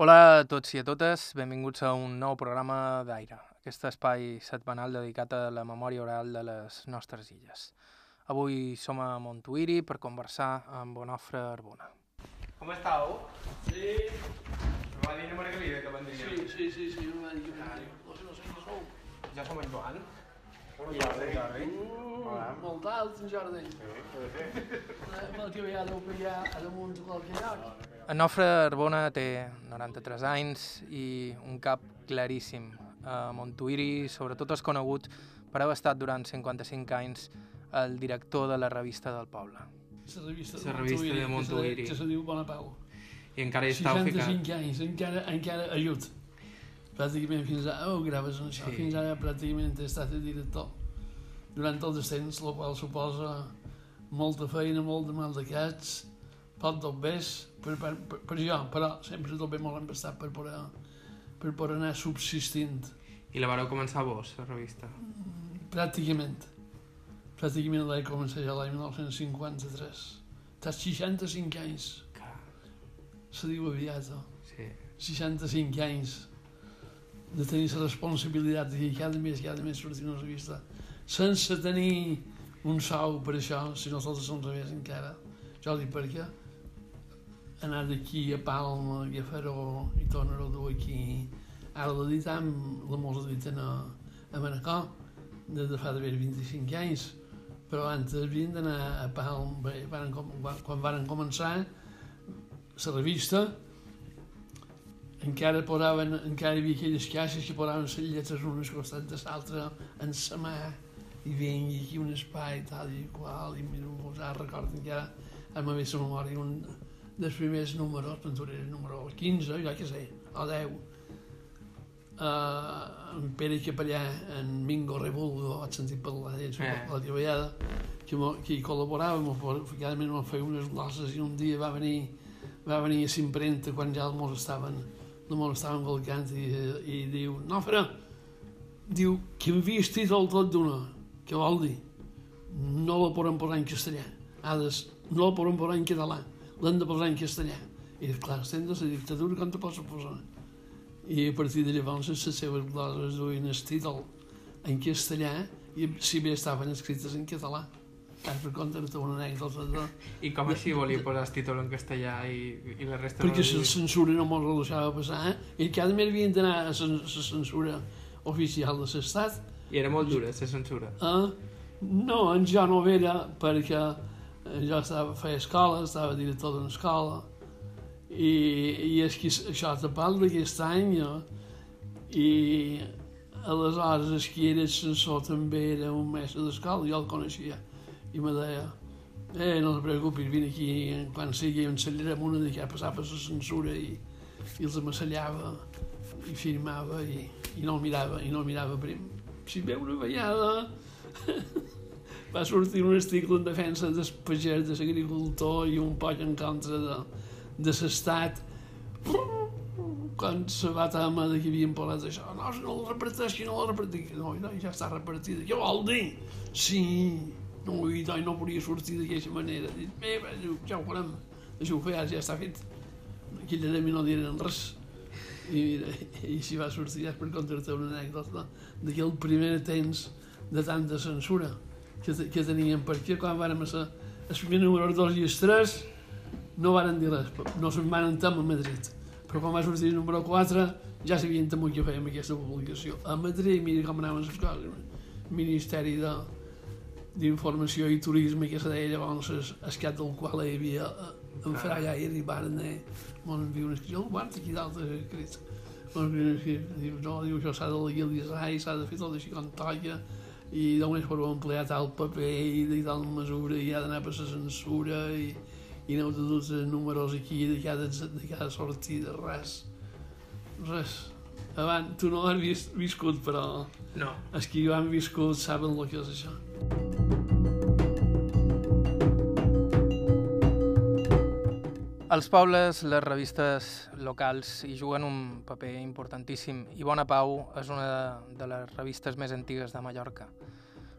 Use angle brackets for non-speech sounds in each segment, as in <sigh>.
Hola a tots i a totes, benvinguts a un nou programa d'Aire, aquest espai setmanal dedicat a la memòria oral de les nostres illes. Avui som a Montuïri per conversar amb Onofre Arbona. Com estàu? Sí, Me va dir una Margalida que vendria. sí, sí, sí, sí, no va dir que vendria. No sé, no sé qui sou. Jo som en Joan. I Jordi. Jordi. Mm, molt alt, en Jordi. Eh, Pel que veia deu pillar a damunt de qualque lloc. Onofre Arbona té 93 anys i un cap claríssim. A Montuïri, sobretot és conegut per haver estat durant 55 anys el director de la revista del poble. La revista La revista de Montuïri. Que se diu Bona Pau. I encara hi ficat. 65 anys, encara, encara ajut. Pràcticament fins ara, oh, graves això, Sí. fins ara pràcticament he estat el director durant tot el temps, el qual suposa molta feina, molt de mal de cats, poc dobbers, per, per, per, per jo, però sempre tot bé molt embastat per poder, per poder anar subsistint, I la vareu començar vos, la revista? pràcticament. Pràcticament l'he començat ja l'any 1953. T'has 65 anys, Que... se diu aviat, oh. Sí. 65 anys de tenir la responsabilitat de que cada mes, cada mes sortir una revista sense tenir un sou per això, si no sols són revés encara. Jo dic perquè anar d'aquí a Palma i a fer-ho i tornar-ho a dur aquí ara l'editam, la mos editen a, a Manacor des de fa d'haver 25 anys però abans havien d'anar a Palma quan, quan varen començar la revista encara posaven, encara hi havia aquelles caixes que posaven les lletres unes costat de l'altra en sa mà i vengui aquí un espai tal i qual i miro, ja recordo encara a la meva memòria un dels primers números, el número 15, jo què sé, o 10 uh, en Pere Capellà, en Mingo Rebulgo, vaig sentir parlar d'ells Eh. eh. la treballada, que, mo- que hi col·laboràvem, cada mes m'ho feia unes glosses i un dia va venir va venir a s'imprenta quan ja mos estaven no mos estaven volcant i, i diu, no, però diu, que hem vist títol tot d'una? Què vol dir? no la podem posar en castellà ha de, no la podem posar en català l'hem de posar en castellà i clar, estem de la dictadura com te pots posar i a partir de llavors les seves gloses duien el títol en castellà i si bé estaven escrites en català ara per compte una anècdota de, I com així volia posar el títol en castellà i, i la resta perquè no la censura no mos la deixava passar eh? i cada mes havien d'anar a la censura oficial de l'estat I era molt dura, la censura. eh? no, en jo no era perquè eh, jo estava, feia escola, estava director d'una escola i, i és que això te parla d'aquest any jo, i aleshores el que era censor també era un mestre d'escola, jo el coneixia i me deia eh, no te preocupis, vine aquí quan sigui ensenyarem una de passat per la censura i, i els amasellava i firmava i, i no el mirava i no el mirava prim. Si ve una vegada <laughs> va sortir un article en defensa del pagès, de l'agricultor i un poc en contra de, de l'estat. Quan se va tema de que havien parlat d'això no, no el reparteixi, no el reparteixi no, no, ja està repartida, què vol dir? sí, no, i no, podia sortir d'aquesta manera. Dic, bé, bé, ja ho farem. Ho feia, ja està fet. Aquella de mi no diren res. I mira, i si va sortir ja per contar-te una anècdota d'aquell primer temps de tanta censura que, que teníem perquè quan vàrem ser el primer número 2 i el 3 no varen dir res, no se'n van entam a Madrid. Però quan va sortir el número 4 ja sabien també que fèiem aquesta publicació a Madrid, mira com anaven les coses. Ministeri de d'informació i turisme que se deia llavors el, el cap del qual hi havia en Fraga i arribaren a m'han enviat un escrit, el guarda aquí dalt és escrit un escrit, diu, no, diu, això s'ha de legalitzar i s'ha de fer tot així com toca i només per emplear tal paper i de tal mesura i ha d'anar per la censura i, i aneu de tots els números aquí de cada, de cada sortida, res. Res. Abans, tu no l'has vist, viscut però No. els que ho han viscut saben el que és això Els pobles, les revistes locals hi juguen un paper importantíssim i Bona Pau és una de, de les revistes més antigues de Mallorca.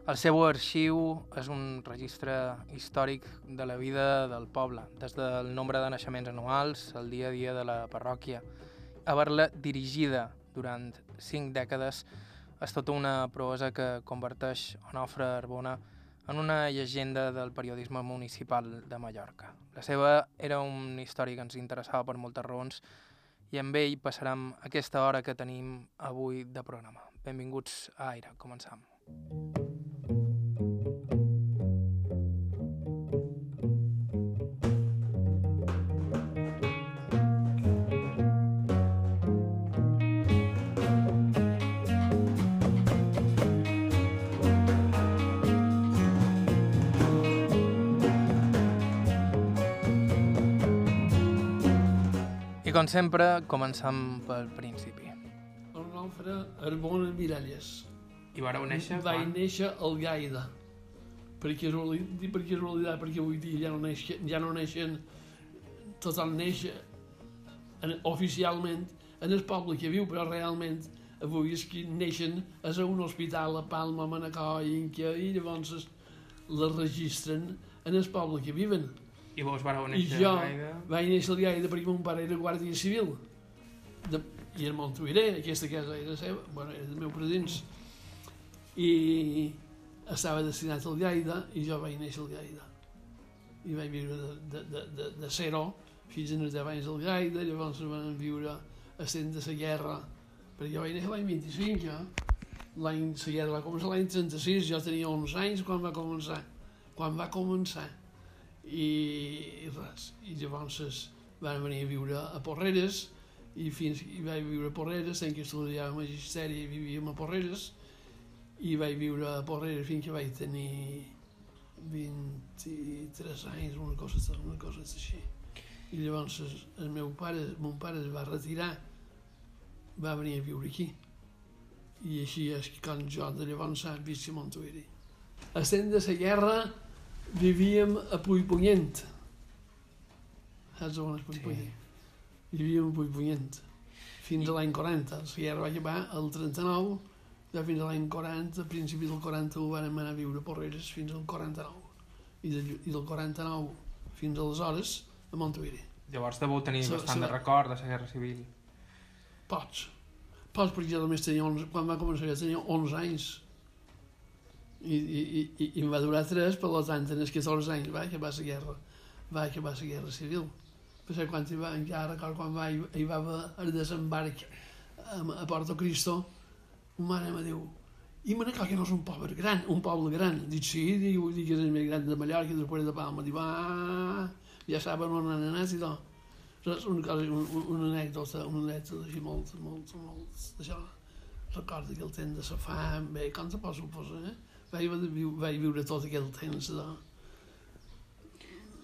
El seu arxiu és un registre històric de la vida del poble, des del nombre de naixements anuals, el dia a dia de la parròquia haver-la dirigida durant cinc dècades és tota una proesa que converteix Onofre Arbona en una llegenda del periodisme municipal de Mallorca. La seva era un històric que ens interessava per moltes raons i amb ell passarem aquesta hora que tenim avui de programa. Benvinguts a Aire, començam. I com sempre, començam pel principi. El Nofre Arbona Miralles. I vareu néixer Va quan? néixer al Gaida. Per casualitat, dic per casualitat, perquè avui dia ja no neixen, ja no neixen tothom neix en, oficialment en el poble que viu, però realment avui és que neixen és a un hospital a Palma, Manacor i Inca, i llavors es, les registren en el poble que viven. I vos vareu I néixer jo a Gaida? vaig néixer al Gaida perquè mon pare era guàrdia civil. De, I era Montuiré, aquesta casa era seva, bueno, era del meu presents. I estava destinat al Gaida i jo vaig néixer al Gaida. I vaig viure de, de, de, de, de zero fins als 10 anys al Gaida, llavors vam viure a Cent de la Guerra, perquè jo vaig néixer l'any 25, ja. L'any, la guerra va començar l'any 36, jo tenia 11 anys quan va començar. Quan va començar i, i res. I llavors es, van venir a viure a Porreres i fins i vaig viure a Porreres, tenc que estudiar magisteri i vivíem a Porreres i vaig viure a Porreres fins que vaig tenir 23 anys, una cosa, una cosa així. I llavors el, el meu pare, mon pare es va retirar, va venir a viure aquí. I així és quan jo de llavors he vist a Montuiri. Estem de la guerra vivíem a Puigpunyent. Saps on és Puigpunyent? Sí. Vivíem a Puigpunyent. Fins a l'any 40. La guerra va acabar el 39, ja fins a l'any 40, a principi del 41 vam anar a viure a Porreres fins al 49. I, de, i del 49 fins aleshores a Montuiri. Llavors deveu tenir Se- bastant se- de record de la Guerra Civil. Pots. Pots perquè jo només tenia 11, quan va començar jo tenia 11 anys. I, i, i, i, em va durar 3, per tant, en els 14 anys va acabar la guerra. Va acabar la guerra civil. Per ser quan hi va, encara record quan va, hi, va el desembarc a, a Porto Cristo, un mare me diu, i Manacor que no és un poble gran, un poble gran. Dic, sí, diu, dic que és el més gran de Mallorca, després de Palma. Diu, ah, ja saben on han anat i tot. Saps? Una, cosa, un, un, una anècdota, una anècdota així molt, molt, molt, d'això. Recordo que el temps de la fam, bé, com te pots suposar, eh? Vaig, viure- vaig viure tot aquell temps de...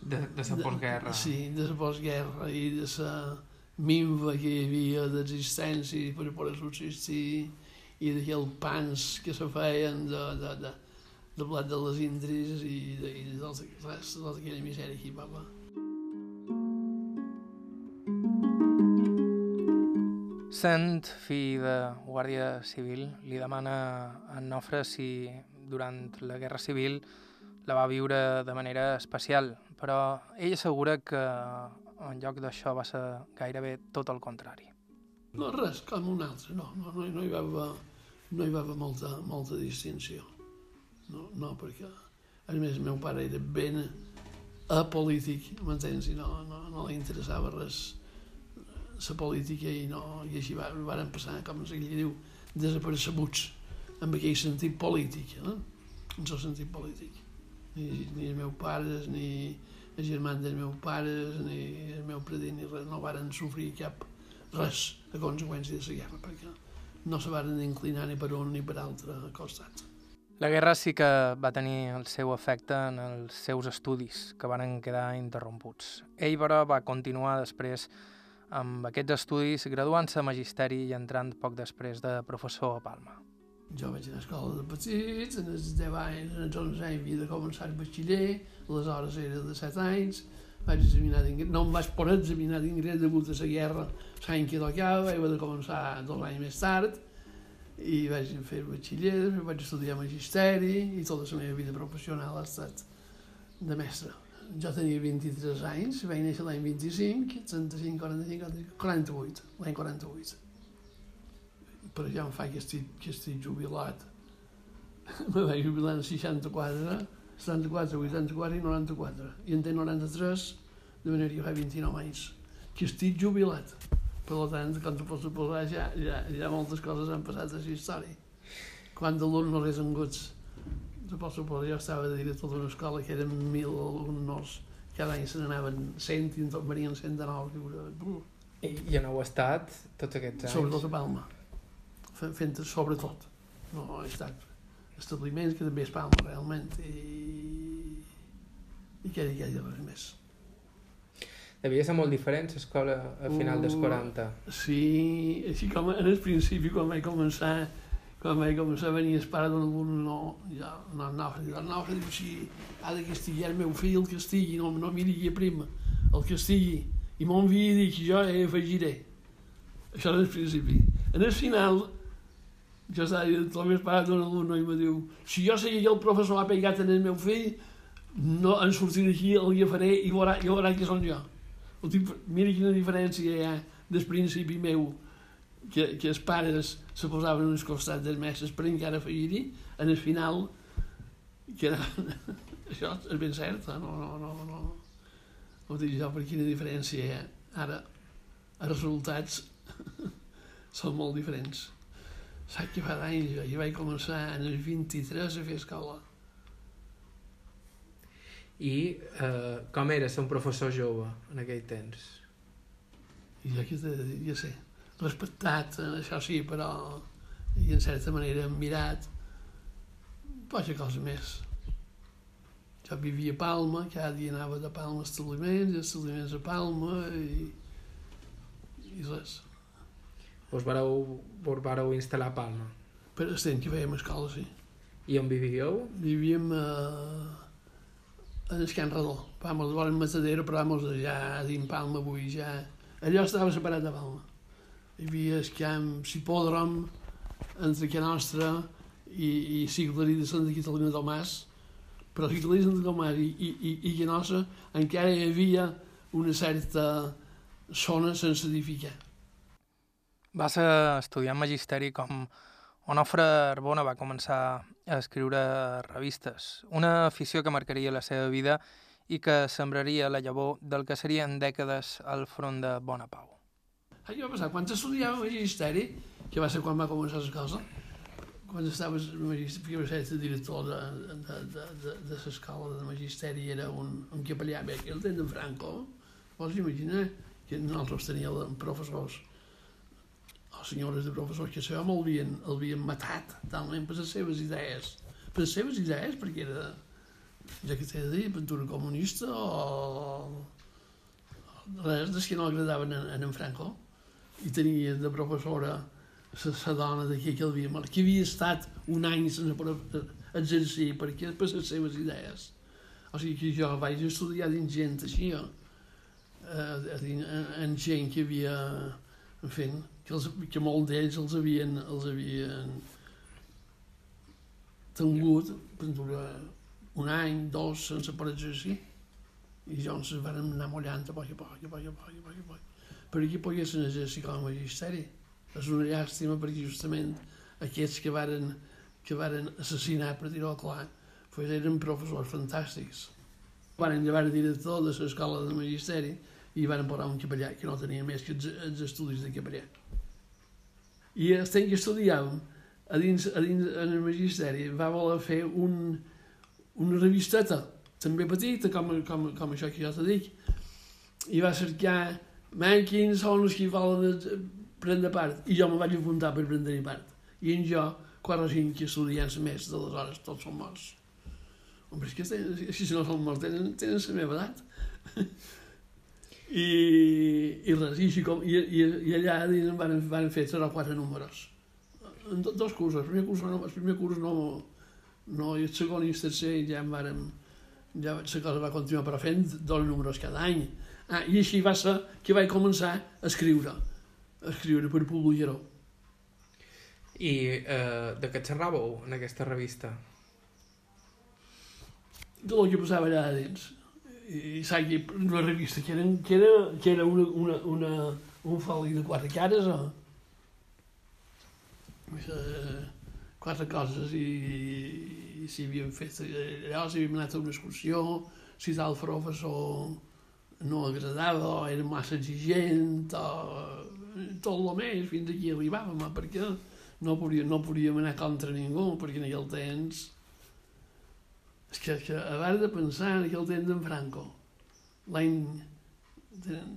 De, de la postguerra. Sí, de la postguerra i de la minva que hi havia d'existència per poder subsistir i d'aquells pans que se feien de, de, de, de blat de les indris i de, i de tot, res, tota aquella misèria que hi va haver. Sent, fill de Guàrdia Civil, li demana a en Nofre si durant la Guerra Civil la va viure de manera especial, però ell assegura que en lloc d'això va ser gairebé tot el contrari. No, res, com un altre, no, no, no, no hi va haver, no hi va haver molta, molta distinció. No, no, perquè, a més, el meu pare era ben apolític, m'entens? I no, no, no li interessava res la política i, no, i així va, van passar, com ell diu, desapercebuts amb aquell sentit polític, eh? en el sentit polític. Ni, ni els meus pares, ni els germans dels meus pares, ni el meu predit, ni res, no varen sofrir cap res a conseqüència de la guerra, perquè no se varen inclinar ni per un ni per altre costat. La guerra sí que va tenir el seu efecte en els seus estudis, que van quedar interromputs. Ell, però, va continuar després amb aquests estudis, graduant-se a Magisteri i entrant poc després de professor a Palma. Jo vaig anar a escola de petits, en els 10 anys, en els 11 anys havia de començar el batxiller, aleshores era de 7 anys, vaig examinar d'ingrés, no em vaig poder examinar d'ingrés degut a la guerra l'any que tocava, vaig haver de començar dos anys més tard, i vaig fer batxiller, després vaig estudiar magisteri, i tota la meva vida professional ha estat de mestre. jo tenia 23 anys, vaig néixer l'any 25, 35, 45, 48, l'any 48. Per ja em fa que estic, que estic jubilat. <laughs> Me vaig jubilar en 64, 74, 84 i 94. I en té 93, de manera que fa 29 anys. Que estic jubilat. Per tant, com tu pots suposar, ja, ja, ja moltes coses han passat a la història. Quan d'alumnes res enguts te pots suposar, jo estava de director d'una escola que eren mil alumnes, cada any se n'anaven cent i en tot venien cent de nou. I, I on heu estat tots aquests anys? Sobretot a Palma, fent, sobretot. No, he estat establiments que també és Palma, realment, i, i dir, què dir res més. Devia ser molt diferent l'escola a final dels 40. Sí, així com en el principi, quan vaig començar, quan vaig començar a venir el pare d'un algun, no, ja, no, no, no, no, diu, si ha de que estigui el meu fill, el que estigui, no, no miri a prima, el que estigui, i mon fill dic, jo hi afegiré. Això en el principi. En el final, jo estava dient, el meu pare d'un algun, i me diu, si jo que el professor ha pegat en el meu fill, no en sortiré aquí, el agafaré i veurà, i veurà que són jo. El tip, mira quina diferència hi ha del principi meu, que, que els pares se posaven en els costats dels mestres per encara afegir-hi, en el final, que era, <laughs> això és ben cert, no, no, no, no, no dic jo per quina diferència hi ha. Ara, els resultats <laughs> són molt diferents. Saps que fa d'anys jo, vaig començar en els 23 a fer escola i eh, com era ser un professor jove en aquell temps? I jo dir, ja sé, respectat, això sí, però i en certa manera admirat, poca cosa més. Jo vivia a Palma, cada dia anava de Palma a establiments, establiments a Palma i, i res. Vos vareu, vos vareu instal·lar a Palma? Per el temps que fèiem escola, sí. I on vivíeu? Vivíem a... Eh en el Can Redó. Vamos, vora en Matadero, però vamos, ja dins Palma avui ja... Allò estava separat de Palma. Hi havia el camp Cipòdrom entre que nostra i, i Ciclerí de Santa Catalina del Mas, però Ciclerí de Santa del Mas i, i, i, i que nostra encara hi havia una certa zona sense edificar. Va ser estudiant magisteri com Onofre Arbona va començar a escriure revistes, una afició que marcaria la seva vida i que sembraria la llavor del que serien dècades al front de Bona Pau. Això va passar? Quan estudiava magisteri, que va ser quan va començar la cosa, quan estaves magisteri, va ser el director de, de, de, de, de l'escola de magisteri, era un, un capellà, bé, que el tenen Franco, vols imaginar que nosaltres teníem professors o senyores de professors que això m'havien havien matat talment per les seves idees. Per les seves idees perquè era ja que t'he de dir, pintura comunista o, res que no agradaven en, en, en Franco. I tenia de professora la dona d'aquí que havia que havia estat un any sense exercir perquè per les seves idees. O sigui que jo vaig estudiar dins gent així eh, en, en gent que havia en fi, que, els, que molt d'ells els havien, els havien tingut per un any, dos, sense per exercir. I llavors ens vam anar mullant a poc a poc, a poc, a poc, a poc, a poc. Per aquí poguessin exercir com a magisteri. És una llàstima perquè justament aquests que varen, que varen assassinar, per dir-ho clar, pues eren professors fantàstics. Varen llevar el director de l'escola de magisteri i van posar un capellà que no tenia més que els, els estudis de capellà. I el temps que estudiàvem, a dins, a dins en el magisteri, va voler fer un, una revisteta, també petita, com, com, com això que jo te dic, i va cercar man, quins són els que volen prendre part, i jo me vaig apuntar per prendre part. I en jo, quatre o cinc estudiants més, d'aleshores tots són morts. Home, és que tenen, si no són morts, tenen, tenen la meva edat. <laughs> I, i res, i, com, i, i, i allà dins van, van fer tres o quatre números. En do, dos cursos, el primer curs no, el primer curs no, no, i el segon i el tercer ja en vàrem, ja la cosa va continuar, però fent dos números cada any. Ah, I així va ser que vaig començar a escriure, a escriure per publicar-ho. I eh, de què xerràveu en aquesta revista? De lo que passava allà dins i saps, una revista que, eren, que era, que era una, una, una, un foli de quatre cares, o? Eh, quatre coses i, i si havíem fet allò, si havíem anat a una excursió, si tal professor no agradava o era massa exigent o tot el més fins aquí arribàvem perquè no podíem, no podíem anar contra ningú perquè en aquell temps és que, que a veure de pensar en aquell temps d'en Franco. L'any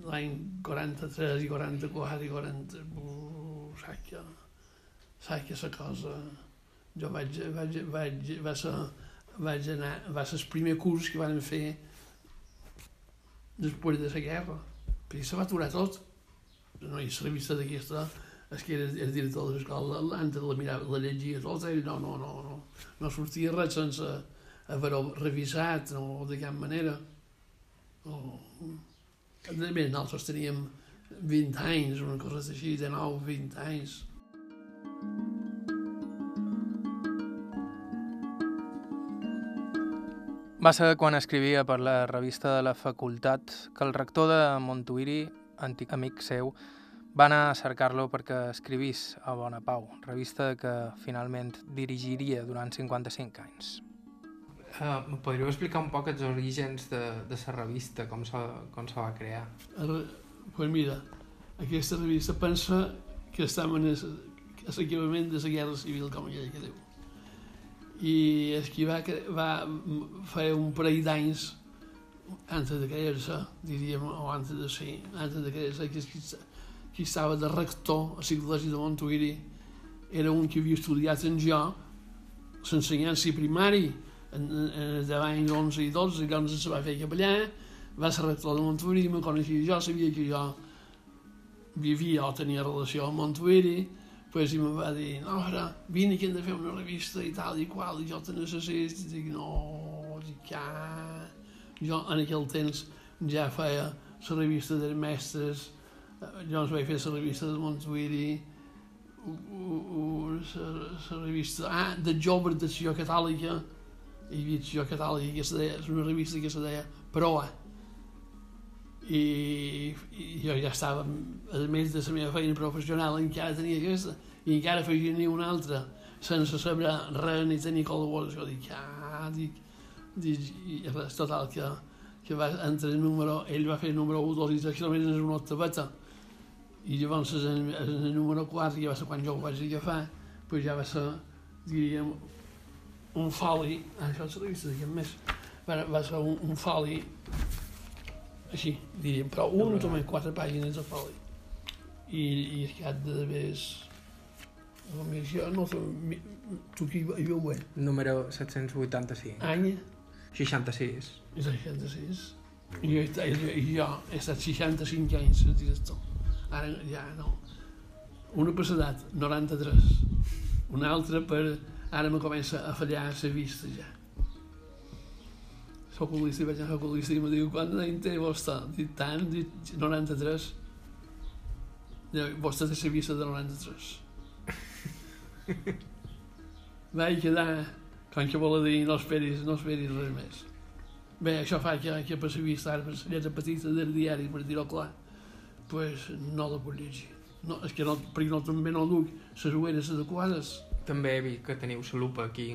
l'any 43 i 44 i 40 uh, saps que saps que la cosa? Jo vaig, vaig, vaig, va ser, vaig anar, va ser el primer curs que van fer després de la guerra, perquè se va aturar tot. No, i la revista d'aquesta, és que era el director de l'escola, antes la mirava, la llegia tot, ell no, no, no, no, no sortia res sense haver-ho revisat, no, de cap manera. O, bé, nosaltres teníem 20 anys, una cosa així, de 9, 20 anys. Va ser quan escrivia per la revista de la facultat que el rector de Montuïri, antic amic seu, va anar a cercar-lo perquè escrivís a Bona Pau, revista que finalment dirigiria durant 55 anys. Uh, podríeu explicar un poc els orígens de, de la revista, com se, com se va crear? Doncs pues mira, aquesta revista pensa que estem en l'equipament de la guerra civil, com ella que diu i és que va, va fer un parell d'anys antes de crear-se, diríem, o antes de ser, antes de crear-se, que qui, qui estava de rector a l'Església de Montuïri era un que havia estudiat en jo l'ensenyança primari els anys 11 i 12, i llavors se va fer capellà, va ser rector de Montuïri, me coneixia jo, sabia que jo vivia o tenia relació amb Montuïri, pues, i me va dir, no, ara, vine que hem de fer una revista i tal i qual, i jo te necessito, i dic, no, dic, ja... Jo en aquell temps ja feia la revista dels mestres, jo ens vaig fer la revista de Montuiri, la revista, ah, de joves de Sió Catòlica, hi havia Sió Catòlica, que se deia, és una revista que se deia Proa, i, i jo ja estava, a més de la meva feina professional, encara tenia aquesta, i encara afegia ni una altra, sense saber res ni tenir col·laboració. Dic, ah, dic, dic, i res, total, que, que va entre el número, ell va fer el número 1, 2 i 3 quilòmetres en una octaveta, i llavors en, en el número 4, que va ser quan jo ho vaig agafar, pues ja va ser, diríem, un foli, això és la revista, diguem més, va, va ser un, un foli així, diríem, però un només quatre pàgines de foli. I, i el cap de més... Només jo no. Tu qui hi veu bé? Número 785. Any? 66. És 66. I jo, jo, jo he estat 65 anys de director. Ara ja no. Una per l'edat, 93. Una altra per... Ara me comença a fallar la vista ja oculista i vaig anar a oculista i em diu, quant d'any té vostè? Dic, tant, dic, 93. Diu, vostè té la vista de 93. <laughs> vaig quedar, com que vol dir, no esperis, no esperis res més. Bé, això fa que, que per la vista, ara, per la lletra petita del diari, per dir-ho clar, pues no la puc llegir. No, és que no, perquè no, també no duc les ulleres adequades. També he vist que teniu la lupa aquí.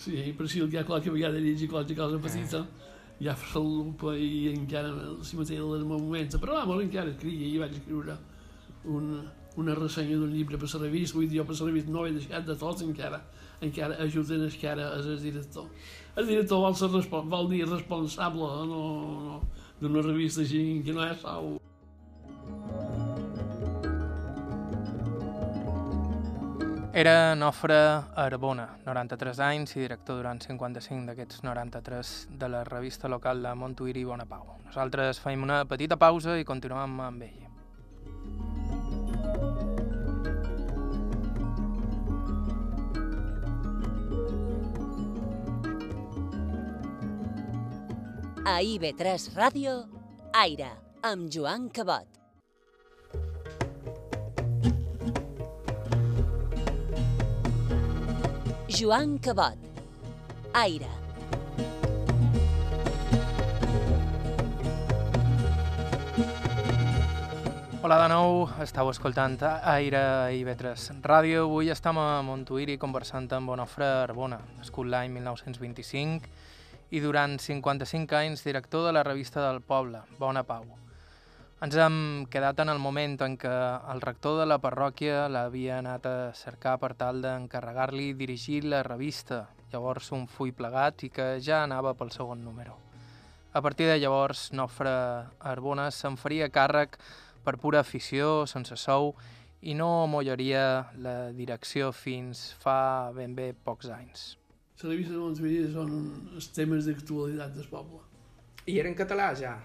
Sí, però si hi ha qualque vegada llegir qualque cosa petita, eh. ja fa la lupa i encara si mateix el moment. Però va, molt encara escrivia i vaig escriure un, una ressenya d'un llibre per la revista, vull dir, jo per la revista no he deixat de tot encara, encara ajuden encara el director. El director vol, ser vol dir responsable no, no, d'una revista així que no és sou. Era Nofre Arbona, 93 anys i director durant 55 d'aquests 93 de la revista local de Montuïri i Bona Pau. Nosaltres feim una petita pausa i continuem amb ell. A IB3 Ràdio, Aire, amb Joan Cabot. Joan Cabot. Aire. Hola de nou, estàu escoltant Aire i Vetres Ràdio. Avui estem a Montuïri conversant amb Bonofre Arbona, nascut l'any 1925 i durant 55 anys director de la revista del poble, Bona Pau. Ens hem quedat en el moment en què el rector de la parròquia l'havia anat a cercar per tal d'encarregar-li dirigir la revista, llavors un full plegat i que ja anava pel segon número. A partir de llavors, Nofre Arbona se'n faria càrrec per pura afició, sense sou, i no mollaria la direcció fins fa ben bé pocs anys. La revista de Montevideo són els temes d'actualitat del poble. I era en català, ja?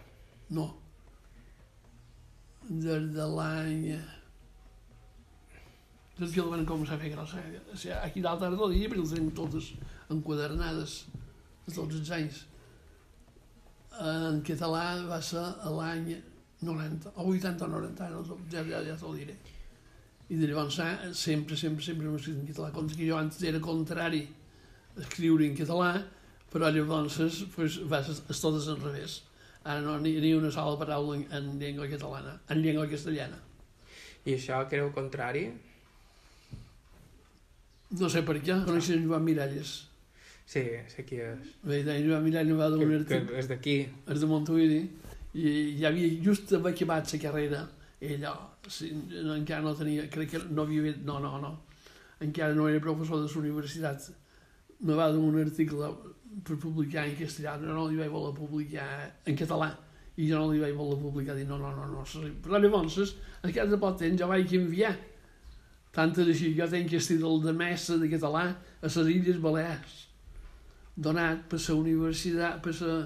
No. Des de l'any... Des que el van començar a fer grossa. O sigui, aquí dalt ara tot dia, perquè les tenim totes enquadernades de tots els anys. En català va ser l'any 90, o 80 o 90, no, ja, ja, ja t'ho diré. I de llavors eh, sempre, sempre, sempre hem escrit en català, com que jo antes era contrari a escriure en català, però llavors pues, va ser totes al revés. Ara no ni, ni una sola paraula en, en llengua catalana, en llengua castellana. I això el contrari? No sé per què, coneixes en Joan Miralles. Sí, sé qui és. Bé, en Joan Miralles va d'un Que, que és d'aquí. és de Montuïri, i ja havia just acabat la carrera, ell oh, sí, no, encara no tenia, crec que no havia, no, no, no, encara no era professor de la universitat, me va donar un article per publicar en castellà, no, no li vaig voler publicar en català, i jo no li vaig voler publicar, dir no, no, no, no, però llavors, al cap de poc temps, jo vaig enviar, tant és així, jo tenc aquest títol de mestre de català a les Illes Balears, donat per la universitat, per la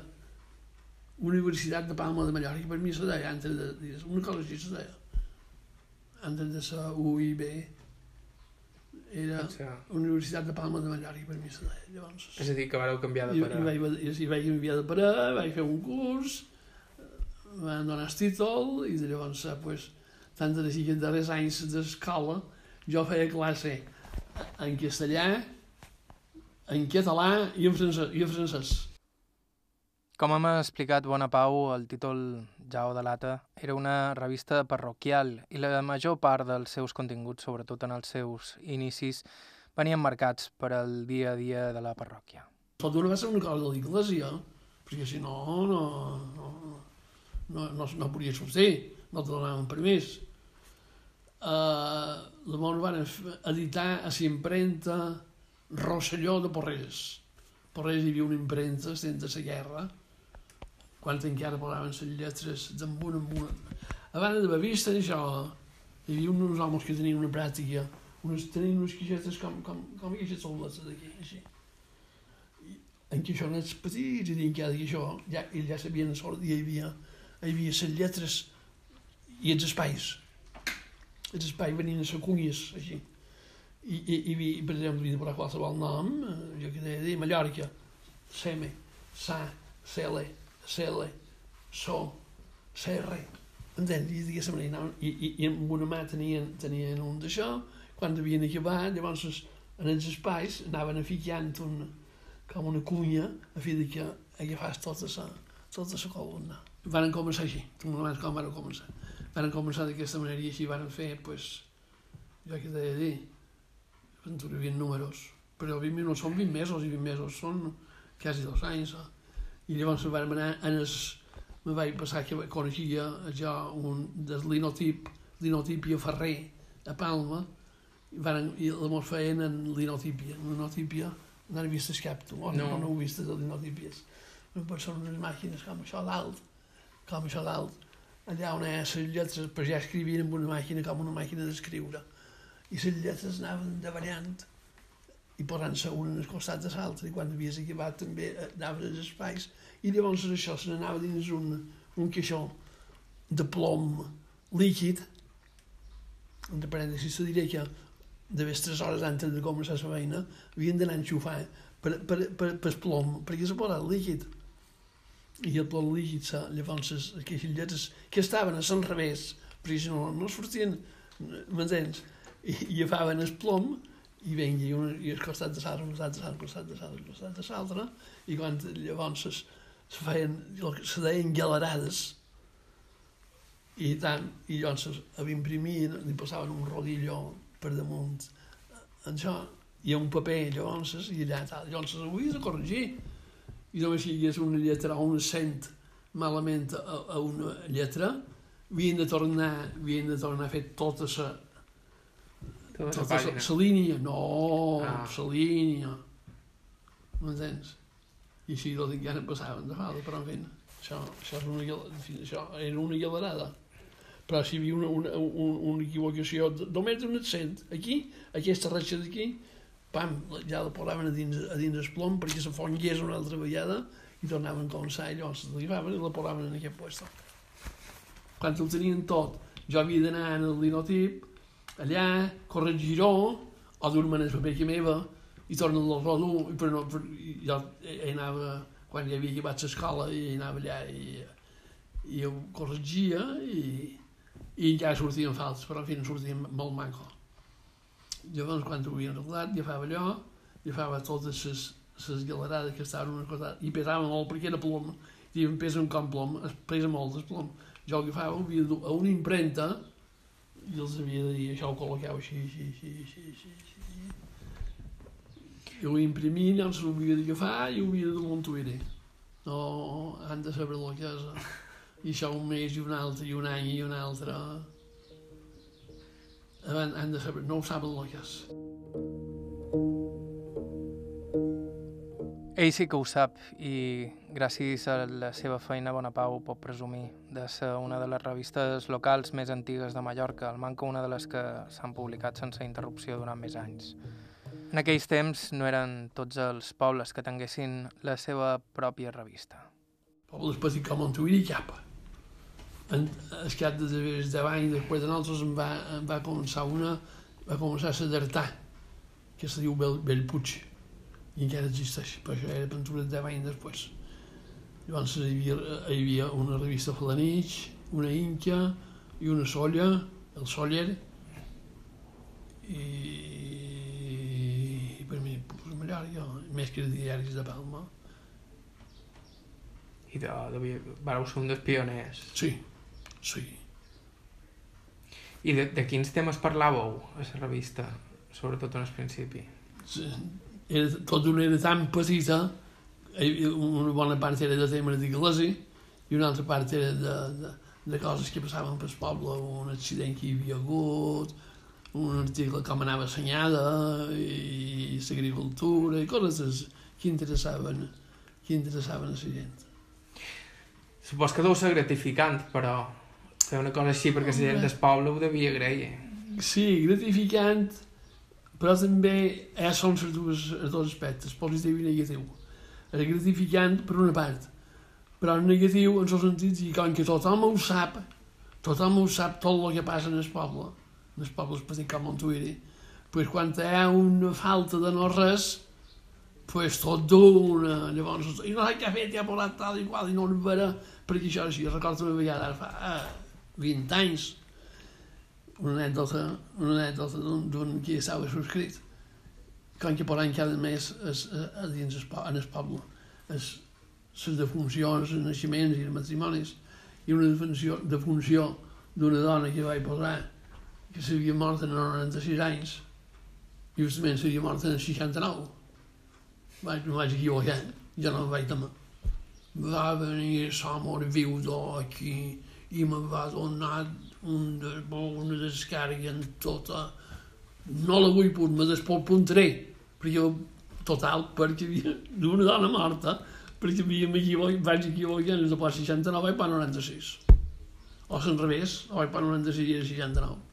Universitat de Palma de Mallorca, per mi deia, antes de, una cosa així se deia, antes de la UIB, era Pensa. Universitat de Palma de Mallorca, per mi se deia, llavors. És a dir, que vareu canviar de I, i, parar. vaig, i, i vaig enviar de parar, vaig fer un curs, em van donar el títol, i de llavors, eh, pues, tant és així que darrers anys d'escola jo feia classe en castellà, en català i en francès. I en francès. Com hem explicat, Bona Pau, el títol ja ho delata, era una revista parroquial i la major part dels seus continguts, sobretot en els seus inicis, venien marcats per al dia a dia de la parròquia. Tot una va ser una cosa de l'església, perquè si no, no, no, no, no, no podia sortir, no te donaven permís. Uh, llavors van editar a la impremta Rosselló de Porrelles. Porrelles hi havia una impremta sense la guerra, quan encara parlaven les lletres d'amunt en amunt. Abans d'haver vist això, hi havia uns homes que tenien una pràctica, unes, tenien unes queixetes com, com, com aquestes soletes d'aquí, així en queixonets petits i dient que això ja, ells ja sabien sort i hi havia, hi havia les lletres i els espais. Els espais venien a les cunhas, així. I, i, i, i per exemple, havia de posar qualsevol nom, eh, jo que deia dir Mallorca, Seme, Sa, Cele, Cele, So, Serre, entens? I anaven, i, i, i amb una mà tenien, tenien un d'això, quan havien acabat, llavors en els espais anaven a ficant un, com una cunya a fi de que agafàs tota la, tota la columna. Varen començar així, tu m'ho com varen començar. Varen començar d'aquesta manera i així varen fer, pues, jo què t'he de dir, en hi havia números, però 20 minuts són 20 mesos i 20 mesos són quasi dos anys. Eh? I llavors vam anar en els... Me vaig passar que coneixia jo un del linotip, linotipia Ferrer, a Palma, i, varen, i llavors feien en linotipia. Linotipia no he vist cap, tu, o no, No. no, ho he vist de linotípies. Però són unes màquines com això dalt, com això dalt, allà on hi ha les lletres, però ja escrivien amb una màquina com una màquina d'escriure. I les lletres anaven davallant i posant-se una al costat de l'altra, i quan havies acabat també eh, anaven als espais, i llavors això se n'anava dins un, un queixó de plom líquid, entre parèntesis, se diria que de les 3 hores antes de començar la feina havien d'anar a enxufar per, per, per, per plom, perquè s'ha posat líquid. I el plom líquid, llavors, aquelles lletres que estaven a l'enrevés, perquè si no, no sortien, m'entens? I, i agafaven el plom i venga, i, un, i al costat de l'altre, al costat de l'altre, al costat de l'altre, al costat de l'altre, i quan llavors es, es feien, se deien galerades, i tant, i llavors a l'imprimir li passaven un rodillo per damunt això, i un paper llavors i allà tal, llavors ho de corregir i només si hi hagués una lletra o un accent malament a, a una lletra havien de tornar havien de tornar a fer tota la La pàgina. la línia no, Ah. la línia m'entens? i així tot encara em passaven de falda però en fi, això, això, és una, això era una guilarada però si hi havia una, una, una, una equivocació només d'un accent aquí, aquesta ratxa d'aquí pam, ja la posaven a dins, a dins el plom perquè se fongués una altra vegada i tornaven a començar i llavors l'agafaven i la posaven en aquest puesto quan ho tenien tot jo havia d'anar en el linotip allà, corregir-ho o dur-me en el paper que meva i tornar al rodo i, per no, per, i jo hi anava quan hi havia acabat l'escola i anava allà i, i ho corregia i, i encara sortien falsos però final sortien molt manco. Llavors quan ho havien arreglat agafava allò agafava totes les les galerades que estaven una cosa i pesava molt perquè era plom. I em pesa un com plom, es pesa molt el plom. Jo agafava, ho havia a una impremta i els havia de dir això ho col·locau així, així, així, així, així, així. i ho imprimia, llavors ho havia d'agafar i ho havia de tuire no, han de saber el és i això un mes i un altre i un any i un altre han, han de saber, no ho saben Ell sí que ho sap i gràcies a la seva feina Bonapau pot presumir de ser una de les revistes locals més antigues de Mallorca, el manca una de les que s'han publicat sense interrupció durant més anys. En aquells temps no eren tots els pobles que tinguessin la seva pròpia revista. pobles petits com Montuïri i cap. En, el cap de 10 anys després de nosaltres en va, en va començar una, va començar a Sadartà, que se diu Bell, Bellpuig, i encara existeix, però això era pintura de 10 anys després. Llavors hi havia, hi havia una revista Falanich, una Inca i una Solla, el Soller, i, i per mi, pues, Mallorca, més que diaris de Palma. I de, de, vareu ser un dels pioners. Sí, sí. I de, de quins temes parlàveu a la revista, sobretot en el principi? Sí, era, tot una era tan petita, una bona part era de temes d'iglesia i una altra part era de, de, de coses que passaven pel poble, un accident que hi havia hagut, un article com anava assenyada i l'agricultura i coses que interessaven, que interessaven a la gent. Supos que deu ser gratificant, però fer una cosa així perquè la gent del poble ho devia agrair. Sí, gratificant, però també eh, són els dos, els dos aspectes, positiu i negatiu. És gratificant per una part, però negatiu en el sentit que com que tothom ho sap, tothom ho sap tot el que passa en el poble, en els pobles petits com Montuïri, pues quan hi ha una falta de no res, pues tot d'una, llavors, i no sé què ha fet, ja ha posat tal i qual, i no ho veurà, perquè això és així, recordo una vegada, ara fa ah, 20 anys, una anècdota, una anècdota d'un- que estava subscrit, com que posen cada mes es, a, dins po- en el poble es, les defuncions, els naixements i els matrimonis, i una defunció, d'una dona que vaig posar que s'havia mort en 96 anys justament s'havia mort en 69 vaig, no vaig equivocar jo no em vaig demar va venir l'home viudo aquí i me va donar un de, una descàrrega en tota no la vull punt, me despodpuntaré perquè jo, total, perquè havia d'una dona morta perquè havia equivocat, vaig equivocar des de pas 69 vaig per 96 o al revés, o per 96 i era 69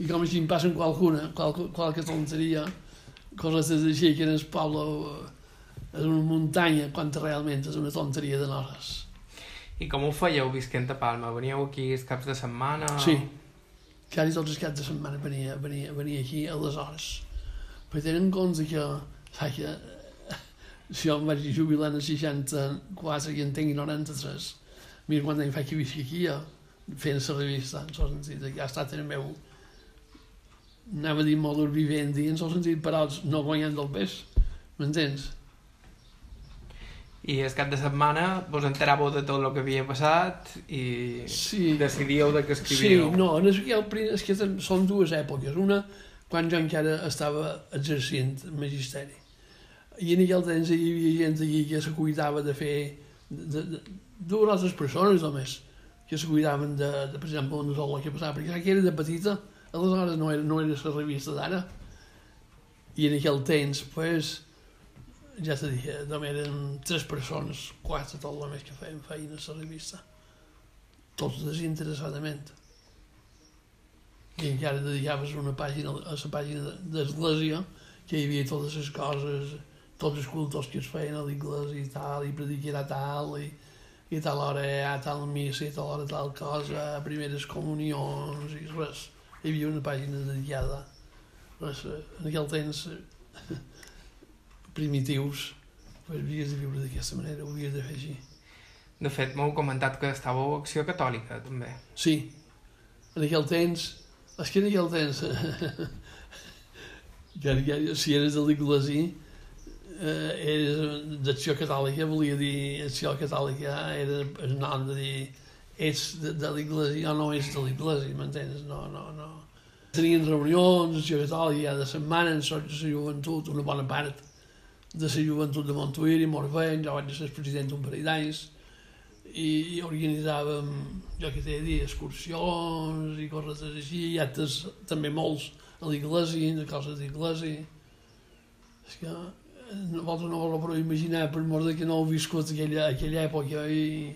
i com així em passen qualcuna, qual, qualque tonteria coses així que en el poble eh, és una muntanya quan realment és una tonteria de noves I com ho fèieu visquent a Palma? Veníeu aquí els caps de setmana? Sí. Quasi tots els caps de setmana venia, venia, venia aquí a les hores. Però tenen en compte que, saps que eh, si jo em vaig jubilar en 64 i en tinc 93, mira quant any fa que visc aquí, ja, fent la revista, en el sentit que ha estat el meu anava a dir modus vivendi, en el sentit, però no guanyant del pes, m'entens? I el cap de setmana vos enteràveu de tot el que havia passat i Sí. decidíeu de què Sí, escrivíeu. no, en el, el, és que són dues èpoques. Una, quan jo encara estava exercint el magisteri. I en aquell temps hi havia gent aquí que se cuidava de fer de, de, dues altres persones només que se cuidaven de, de per exemple, no sol el que passava, perquè que era de petita, aleshores no era, no era la revista d'ara. I en aquell temps, pues, ja te dic, només eren tres persones, quatre tot el més que feien feina a la revista. Tots desinteressadament. I encara dedicaves una pàgina a la pàgina d'Església, que hi havia totes les coses, tots els cultos que es feien a l'església i tal, i predicarà tal, i, i a tal hora ha tal missa, i a tal hora tal cosa, primeres comunions, i res. Hi havia una pàgina dedicada. Res, eh, en aquell temps eh, primitius, pues, havies de viure d'aquesta manera, ho havies de fer així. De fet, m'heu comentat que estàveu a Acció Catòlica, també. Sí, en aquell temps, és que en aquell temps, <laughs> que, que, si eres de l'Iglesia, eh, eres d'acció catòlica, volia dir acció catòlica, era el nom de dir ets de, de l'Iglesia o no ets de l'Iglesia, m'entens? No, no, no. Tenien reunions, acció catòlica, de setmana en la joventut, una bona part de la joventut de Montuïri, molt bé, jo vaig ser president un parell d'anys, i, i organitzàvem, jo què t'he de dir, excursions i coses així, i actes també molts a l'església, de coses d'església. És que eh, vosaltres no voleu però imaginar, per mort que no heu viscut aquella, aquella època i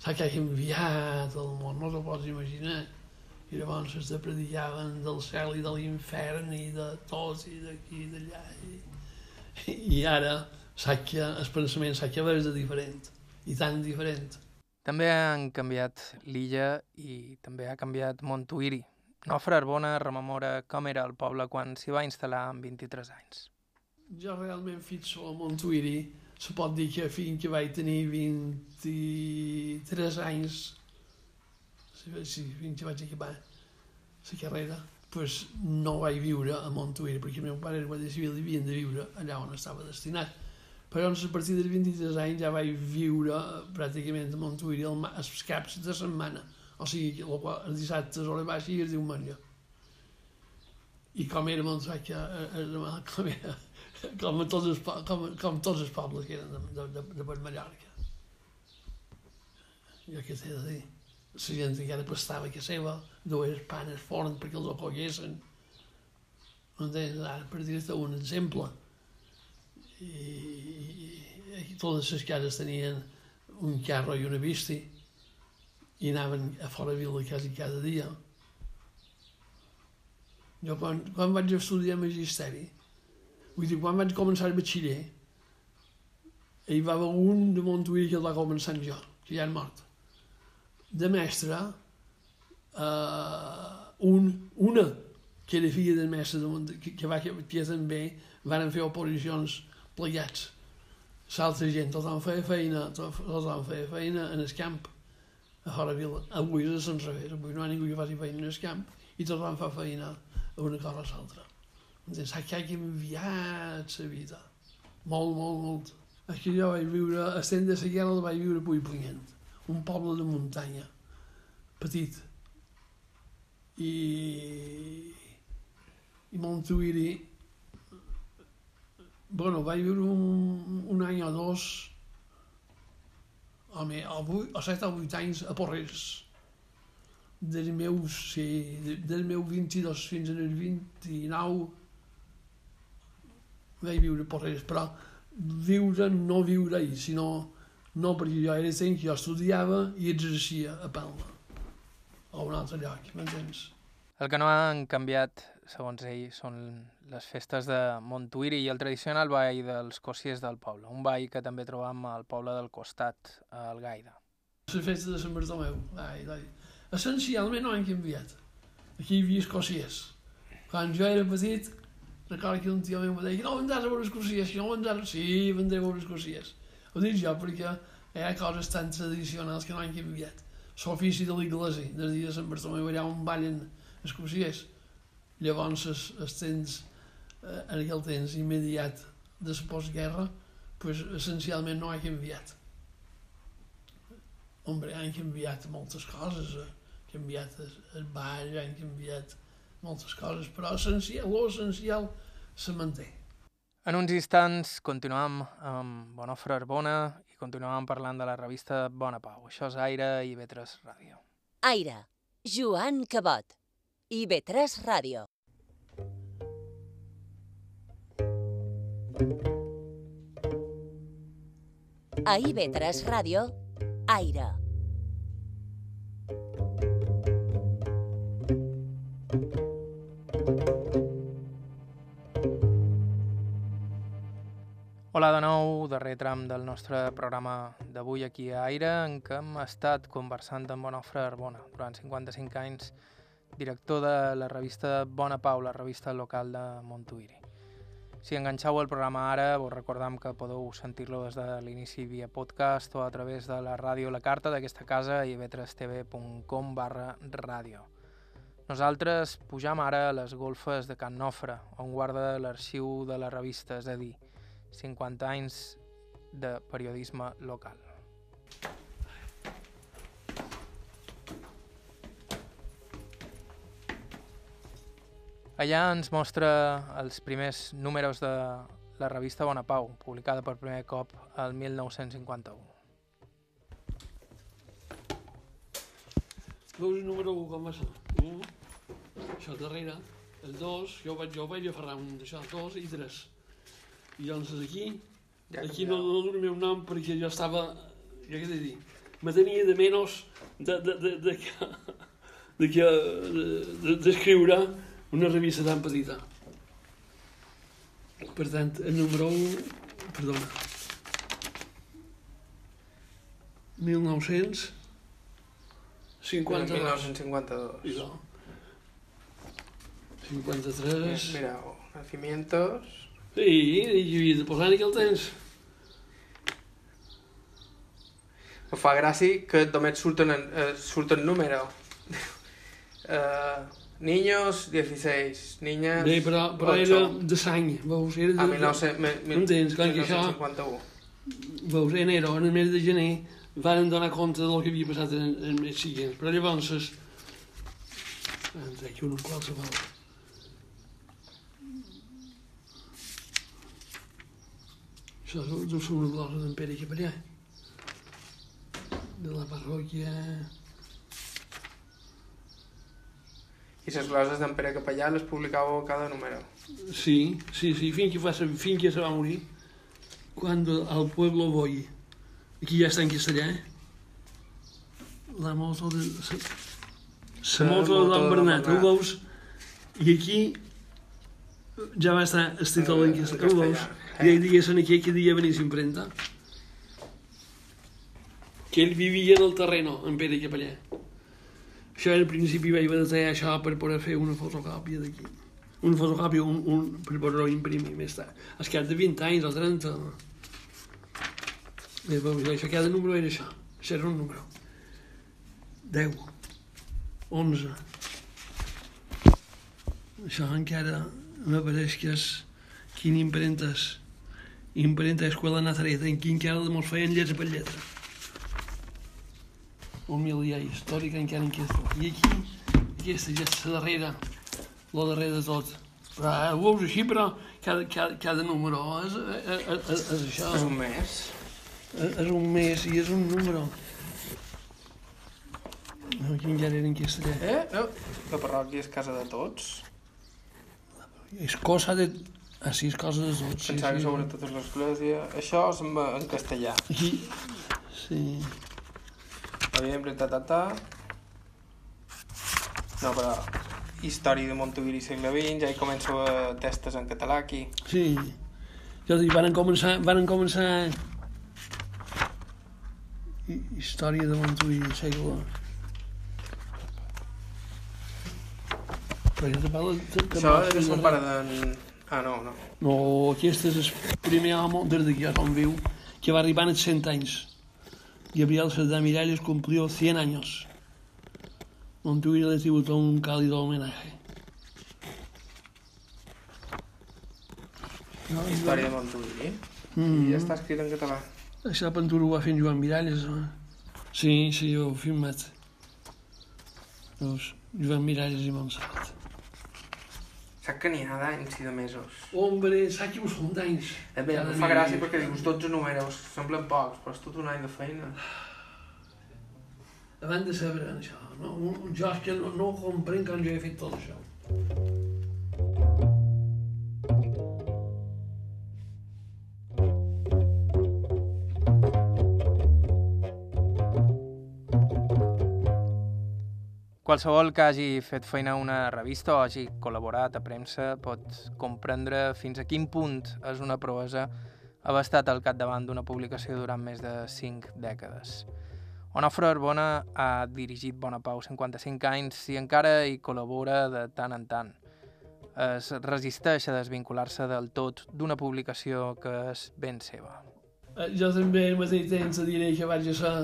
s'ha que ha canviat el món, no t'ho pots imaginar. I llavors es predicaven del cel i de l'infern i de tot i d'aquí i d'allà. I, I ara que el pensament és de diferent, i tan diferent. També han canviat l'illa i també ha canviat Montuïri. Nofre Arbona rememora com era el poble quan s'hi va instal·lar amb 23 anys. Jo realment fixo a Montuïri, se pot dir que fins que vaig tenir 23 anys, sí, sí, fins que vaig acabar la carrera, pues no vaig viure a Montuïri, perquè el meu pare era guàrdia civil i havien de viure allà on estava destinat. Però a partir dels 23 anys ja vaig viure pràcticament a ma- els caps de setmana. O sigui, el, qual- els dissabtes hora baixa i el diumenge. I com era Montsac, com era, com, tots els, com, com tots els pobles que eren de, de, de, de Mallorca. Jo què t'he de dir? La gent encara pastava que seva, dues panes forn perquè els acollessin. Entens? Ara, per dir-te un exemple, i, i, i totes les cases tenien un carro i una bici i anaven a fora vila quasi cada dia. Jo quan, quan vaig estudiar magisteri, vull dir, quan vaig començar el batxiller, hi va haver un de Montuïri que el va començar jo, que ja és mort. De mestre, eh, un, una que era filla del mestre de que, que, va, que, que també van fer oposicions plegats. L'altra gent, tothom feia feina, to- tothom feia feina en el camp, a fora vila. Avui és al revés, avui no hi ha ningú que faci feina en el camp i tothom fa feina a una cosa o l'altra. Entens? Que ha canviat la vida. Molt, molt, molt. Que jo vaig viure, a Estén de Seguera el vaig viure a Puigpunyent, un poble de muntanya, petit. I, i Montuïri, bueno, vaig viure un, un any o dos, home, o, vuit, o set o vuit anys a Porres. Dels meus, sí, de- del meu 22 fins al 29 vaig viure a Porres, però viure, no viure-hi, sinó no perquè jo era gent que jo estudiava i exercia a Palma o a un altre lloc, m'entens? El que no han canviat, segons ell, són les festes de Montuïri i el tradicional ball dels cossiers del poble, un ball que també trobam al poble del costat, a Algaida. Les festes de Sant Bartomeu, ai, ai. essencialment no han canviat. Aquí hi havia escòcies. Quan jo era petit, recordo que un tio meu em deia no vendràs a veure escòcies, no vendràs... Sí, vendré a veure escòcies. Ho dic jo perquè ha coses tan tradicionals que no han canviat. L'ofici de l'Iglésia, des dia de Sant Bartomeu, allà on ballen escòcies. Llavors, es, es temps, eh, en aquell temps immediat de la postguerra, pues, essencialment no ha canviat. Hombre, han canviat moltes coses, eh? han canviat el, el ball, han canviat moltes coses, però essencial, l'essencial se manté. En uns instants continuam amb Bonofre Arbona i continuam parlant de la revista Bona Pau. Això és Aire i Vetres Ràdio. Aire, Joan Cabot. I B3 Ràdio. A IB3 Ràdio, Aire. Hola de nou, darrer tram del nostre programa d'avui aquí a Aire, en què hem estat conversant amb Bonofre Arbona durant 55 anys, director de la revista Bona Pau, la revista local de Montuïri. Si enganxeu el programa ara, vos recordam que podeu sentir-lo des de l'inici via podcast o a través de la ràdio La Carta d'aquesta casa i vetrestv.com barra ràdio. Nosaltres pujam ara a les golfes de Can Nofre, on guarda l'arxiu de la revista, és a dir, 50 anys de periodisme local. Allà ens mostra els primers números de la revista Bona Pau, publicada per primer cop el 1951. Veus número 1 com va ser? 1, això darrere, el 2, jo vaig, jo vaig aferrar un d'això, 2 i 3. I llavors aquí, Ja aquí no, no dono el meu nom perquè jo estava, jo què t'he de dir, me tenia de menys de, de, de, de, que, de, que, de, d'escriure una revista tan petita. Per tant, el número 1, perdona, 1900, 52. 1952. I no. 53... Mira, nacimientos... Sí, i havia de posar que el tens. Em fa gràcia que només surten, en, eh, surten número. uh, <laughs> niños, 16. Niñas, Bé, però, però 8. era de sang, veus? Era de, A 1900, me, me, Entens, clar que això- 1951. Veus, en enero, en el mes de gener, varen donar compte del que havia passat en, en el mes següent. Però llavors... En trec un qualsevol. Això és una glosa d'en Pere Capellà. De la parròquia... I les gloses d'en Pere Capellà les publicàveu cada número. Sí, sí, sí, fins que, va, ser- fins que se va morir, cuando al pueblo voy, aquí ja està en castellà, eh? La moto de... La, la moto de Don Bernat, ho veus? I aquí ja va estar títol en En castellà, ho veus? Castellà, I ell diguessin aquí que dia venís imprenta. Que ell vivia en el terreno, en Pere Capellà. Això al principi vaig haver de tallar això per poder fer una fotocòpia d'aquí. Una fotocòpia un, un, per poder-ho imprimir més tard. És cap de 20 anys o 30. Bé, veus, això cada número era això. Això era un número. 10. 11. Això encara m'apareix que és quin imprentes. Imprenta Escuela Nazareta, en quin encara mos feien lletra per lletra humiliar històrica encara en aquesta. I aquí, aquesta ja és la darrera, la darrera de tot. Però eh, ho veus així, però cada, cada, cada número és, és, és, és això. És un mes. És, és un mes i és un número. No, aquí encara era en castellà. Eh? eh? La parròquia és casa de tots. És cosa de... Sí, és cosa de tots. Sí, Pensava sí. sobretot és l'església. Això és en, en castellà. Sí. Evidentment, ta, ta, ta. No, però història de Montuïri segle XX, ja hi començo a testes en català aquí. Sí. Jo dic, varen començar, varen començar hi- història de Montuïri, segle. Però jo te parlo... Això és de- un pare d'en... Ah, no, no. No, aquest és el primer home des de que jo som viu que va arribar als 100 anys. Gabriel Cerdá Miralles cumplió 100 años. Montuïri le tributó un cálido homenaje. No, Història de Montuïri. Mm. I ja està escrit en català. Això la pintura ho va fer en Joan Miralles. No? Sí, sí, ho he filmat. Veus? Joan Miralles i Montserrat. Sap que n'hi ha d'anys i de mesos. Hombre, saps que ho són d'anys? A mi em fa gràcia perquè dius 12 números, semblen pocs, però és tot un any de feina. Abans de saber això, no? jo és que no, no comprenc com jo he fet tot això. Qualsevol que hagi fet feina a una revista o hagi col·laborat a premsa pot comprendre fins a quin punt és una proesa haver estat al capdavant d'una publicació durant més de 5 dècades. Onofre Arbona ha dirigit Bona Pau 55 anys i encara hi col·labora de tant en tant. Es resisteix a desvincular-se del tot d'una publicació que és ben seva. Eh, Jo també al mateix temps diré que vaig ser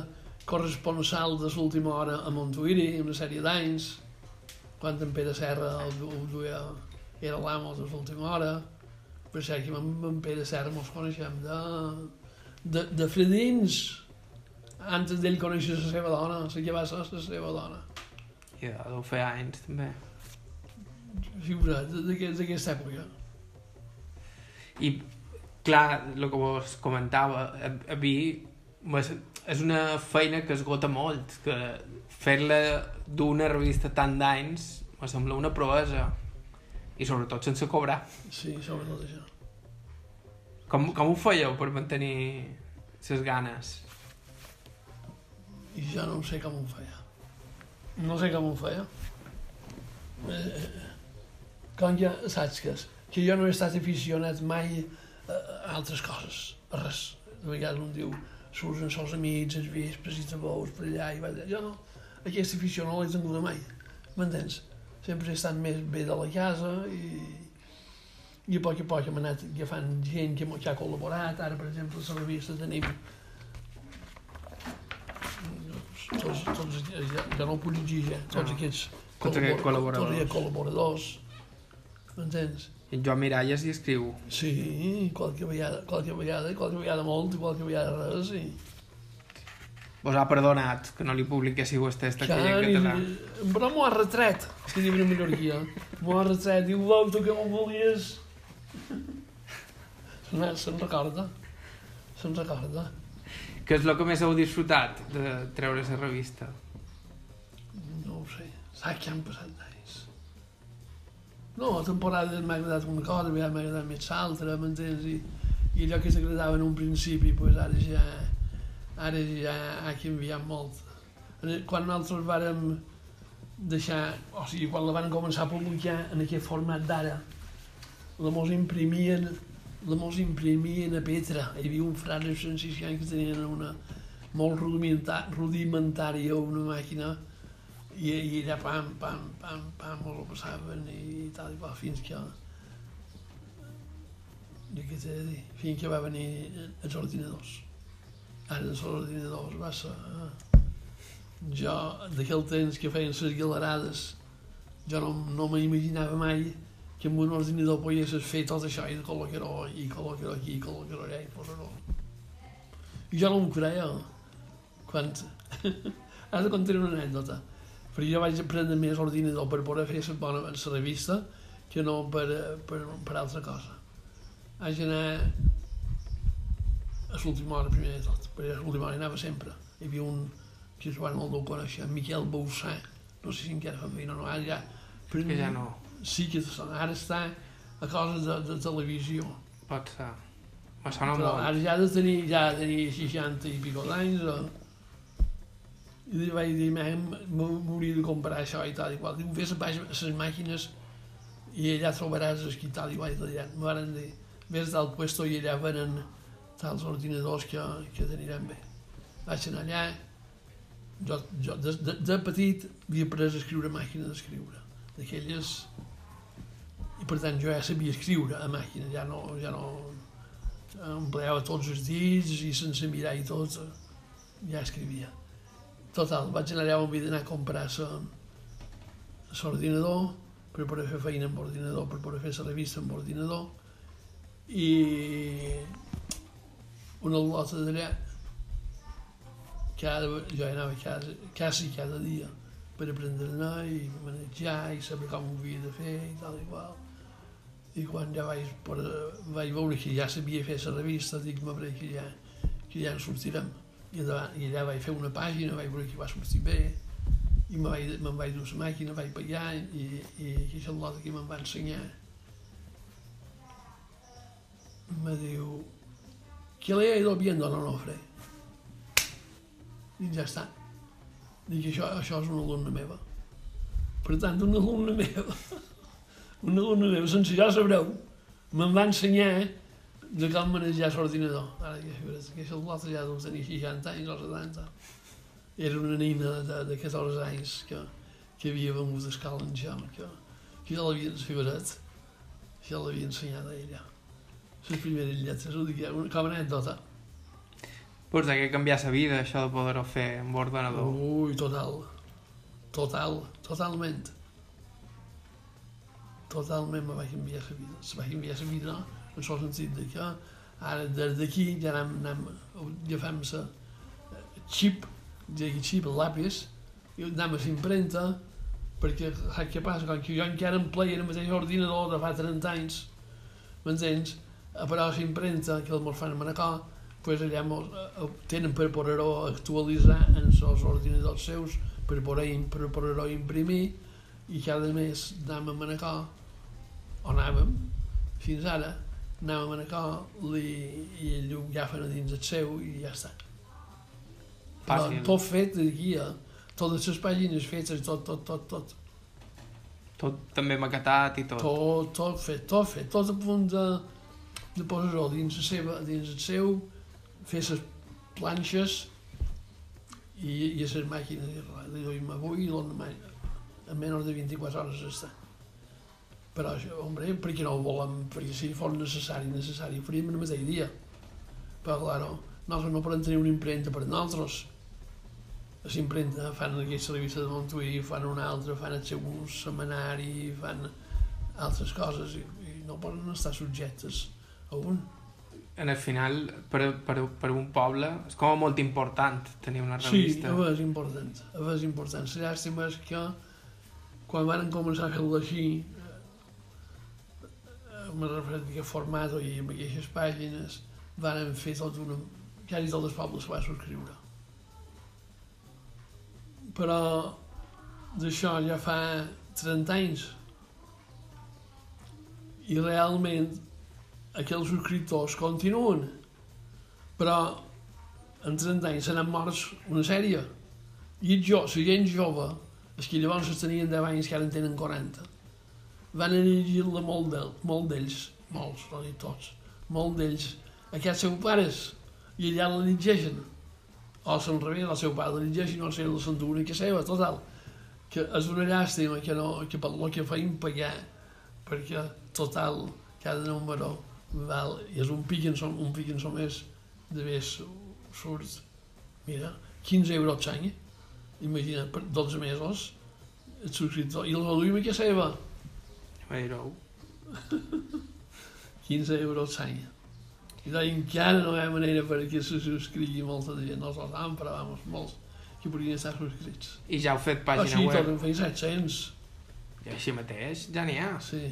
corresponsal de l'última hora a Montuïri, una sèrie d'anys, quan en Pere Serra el, el duia, era l'amo de l'última hora. Per cert, que amb en Pere Serra mos coneixem de, de, de fredins, antes d'ell conèixer la seva dona, la que va ser la seva dona. I deu fer anys, també. Figura't, d'aquest- d'aquesta època. I, clar, el que vos comentava, a, a mi és una feina que esgota molt, que fer-la d'una revista tant d'anys me sembla una proesa. I sobretot sense cobrar. Sí, sobretot això. Com, com ho fèieu per mantenir les ganes? I jo no sé com ho feia. No sé com ho feia. Eh, com que, saps que, és? que jo no he estat aficionat mai a altres coses, a res. De vegades un diu, surts amb els amics, els vespres i te veus per allà i va allà. Jo no, aquesta afició no l'he tinguda mai, m'entens? Sempre he estat més bé de la casa i, i a poc a poc hem anat agafant gent que, ha col·laborat. Ara, per exemple, a la revista tenim tots, tots, ja, no ho puc llegir ja, tots Ah. aquests Tots col·laboradors. Col·laboradors, m'entens? En Joan Miralles hi escriu. Sí, qualque vegada, qualque vegada, qualque vegada molt i qualque vegada res, i... Vos ha perdonat que no li publiquéssiu el text aquell en català. Però m'ho ha retret, que diu una minoria. M'ho ha retret, diu, vau, tu que m'ho volies... Se'n se'n recorda, se'n recorda. Què és el que més heu disfrutat de treure la revista? No ho sé, saps que han passat. No, a temporades m'ha agradat una cosa, m'ha agradat més l'altra, m'entens? I, I allò que s'agradava en un principi, pues ara ja, ara ja ha canviat molt. Quan nosaltres vàrem deixar, o sigui, quan la van començar a publicar en aquest format d'ara, la mos imprimien, la mos imprimien a Petra. Hi havia un frare sensiciant que tenien una molt rudimentària, una màquina, i, i allà pam, pam, pam, pam, ho passaven i tal i qual, fins que... Jo què t'he de dir? Fins que va venir els ordinadors. Ara els ordinadors va ser... Jo, d'aquell temps que feien les galerades, jo no, no m'imaginava mai que amb un ordinador podiessis fer tot això i col·locar-ho aquí, col·locar-ho aquí, col·locar-ho allà i posar-ho. I jo no m'ho creia. Quan... <laughs> Has de contar una anècdota. Perquè jo vaig aprendre més ordinador per poder fer la bona la revista que no per, per, per altra cosa. Vaig anar a l'última hora primer de tot, perquè a l'última hora anava sempre. Hi havia un que es van el deu conèixer, Miquel Boussà, no sé si encara fa feina o no, ara ja... Però Que ja no. Sí que ara està a coses de, de televisió. Pot ser. Me sona Però molt. ara ja ha de tenir, ja de tenir 60 i pico d'anys. O... I li vaig dir, "Mem, m'hauria de comprar això i tal i qual. Diu, vés a les màquines i allà trobaràs el que tal i qual tal. Em van dir, vés del puesto i allà venen tals ordinadors que, que t'aniran bé. Vaig anar allà, jo, jo de, de, de petit havia après a escriure a màquina d'escriure, d'aquelles... I per tant jo ja sabia escriure a màquina, ja no, ja no empleava tots els dits i sense mirar i tot, ja escrivia. Total, vaig anar allà on havia d'anar a comprar l'ordinador per poder fer feina amb ordinador, per poder fer la revista amb ordinador i una lota d'allà, cada, jo anava cada, quasi cada dia per aprendre a anar i manejar i saber com ho havia de fer i tal i qual. I quan ja vaig, per, vaig veure que ja sabia fer la revista, dic, m'abre que ja, que ja en sortirem. I, endavant, I allà vaig fer una pàgina, vaig veure que va sortir bé, i me'n vaig, me vaig dur la màquina, vaig pagar, i, i aquesta lota que me'n va ensenyar me diu, ¿qué le ha ido viendo a l'Onofre? I ja està. Dic, això, això és una alumna meva. Per tant, una alumna meva, <laughs> una alumna meva, sense ja sabreu, me'n va ensenyar de com manejar l'ordinador. Ara, que aquesta altra ja deu tenir 60 anys o 70. Era una nina de, de 14 anys que, que havia vengut d'escala en Jam, que, que ja l'havia ensenyat, ja l'havia ensenyat a ella. Les primeres lletres, ho dic, una, com a anècdota. Pues de què canviar la vida, això de poder-ho fer amb ordenador. Ui, total. Total, totalment. Totalment me va canviar la vida. Se va canviar la vida en el sentit de que ara des d'aquí ja anem, anem agafem la xip, d'aquí xip, el lápiz, i anem a l'impremta, perquè saps què passa? Com que jo encara empleia el mateix ordinador de fa 30 anys, m'entens? Però l'impremta, que el mos fan a Manacor, pues allà mos, eh, tenen per poder-ho actualitzar en els ordinadors seus, per poder, per poder imprimir, i cada mes anàvem a Manacor, o anàvem, fins ara, anàvem a Manacor li, i ell ho agafen a dins el seu i ja està. Però Fàcil. tot fet d'aquí, eh? totes les pàgines fetes, tot, tot, tot, tot. Tot també maquetat i tot. Tot, tot fet, tot fet, tot a punt de, de posar-ho dins, la seva, dins el seu, fer les planxes i, i a les màquines de avui i l'endemà en menys de 24 hores està. Però hombre, perquè no ho volem, perquè si fos necessari, necessari, ho faríem el mateix dia. Però, claro, nosaltres no podem tenir una impremta per nosaltres. A l'impremta fan aquesta revista de Montuí, fan una altra, fan el seu setmanari, fan altres coses i, i no poden estar subjectes a un. En el final, per, per, per un poble, és com molt important tenir una Sí, revista. a és important, és important. La llàstima és que quan van començar a fer-ho així, referent que format i amb aquestes pàgines, van fer tot una... quasi tot el poble se va subscriure. Però d'això ja fa 30 anys. I realment aquells subscriptors continuen. Però en 30 anys se n'han morts una sèrie. I jo, la gent jove els que llavors tenien 10 anys que ara en tenen 40 van llegir-la molt d'ells, molt d'ells molts, no dic tots. Molt d'ells. Aquests seus pares i allà la llegeixen o se'n revés, el seu pare la llegeixen o se la s'endú una que seva, total. Que és una llàstima que, no, que per lo que feim pagar perquè total cada número val, i és un piquenson, un piquenson més de més surt, mira, 15 euros l'any, imagina't, per 12 mesos, el subscriptor, i el reduïm a què seva, Mireu. 15 euros l'any. I deien que ara no hi ha manera perquè se subscrigui molta de gent, no els han, però vamos, molts que podrien estar subscrits. I ja heu fet Ah, pàgina sí, web. tornen fent 700, I així mateix, ja n'hi ha. sí.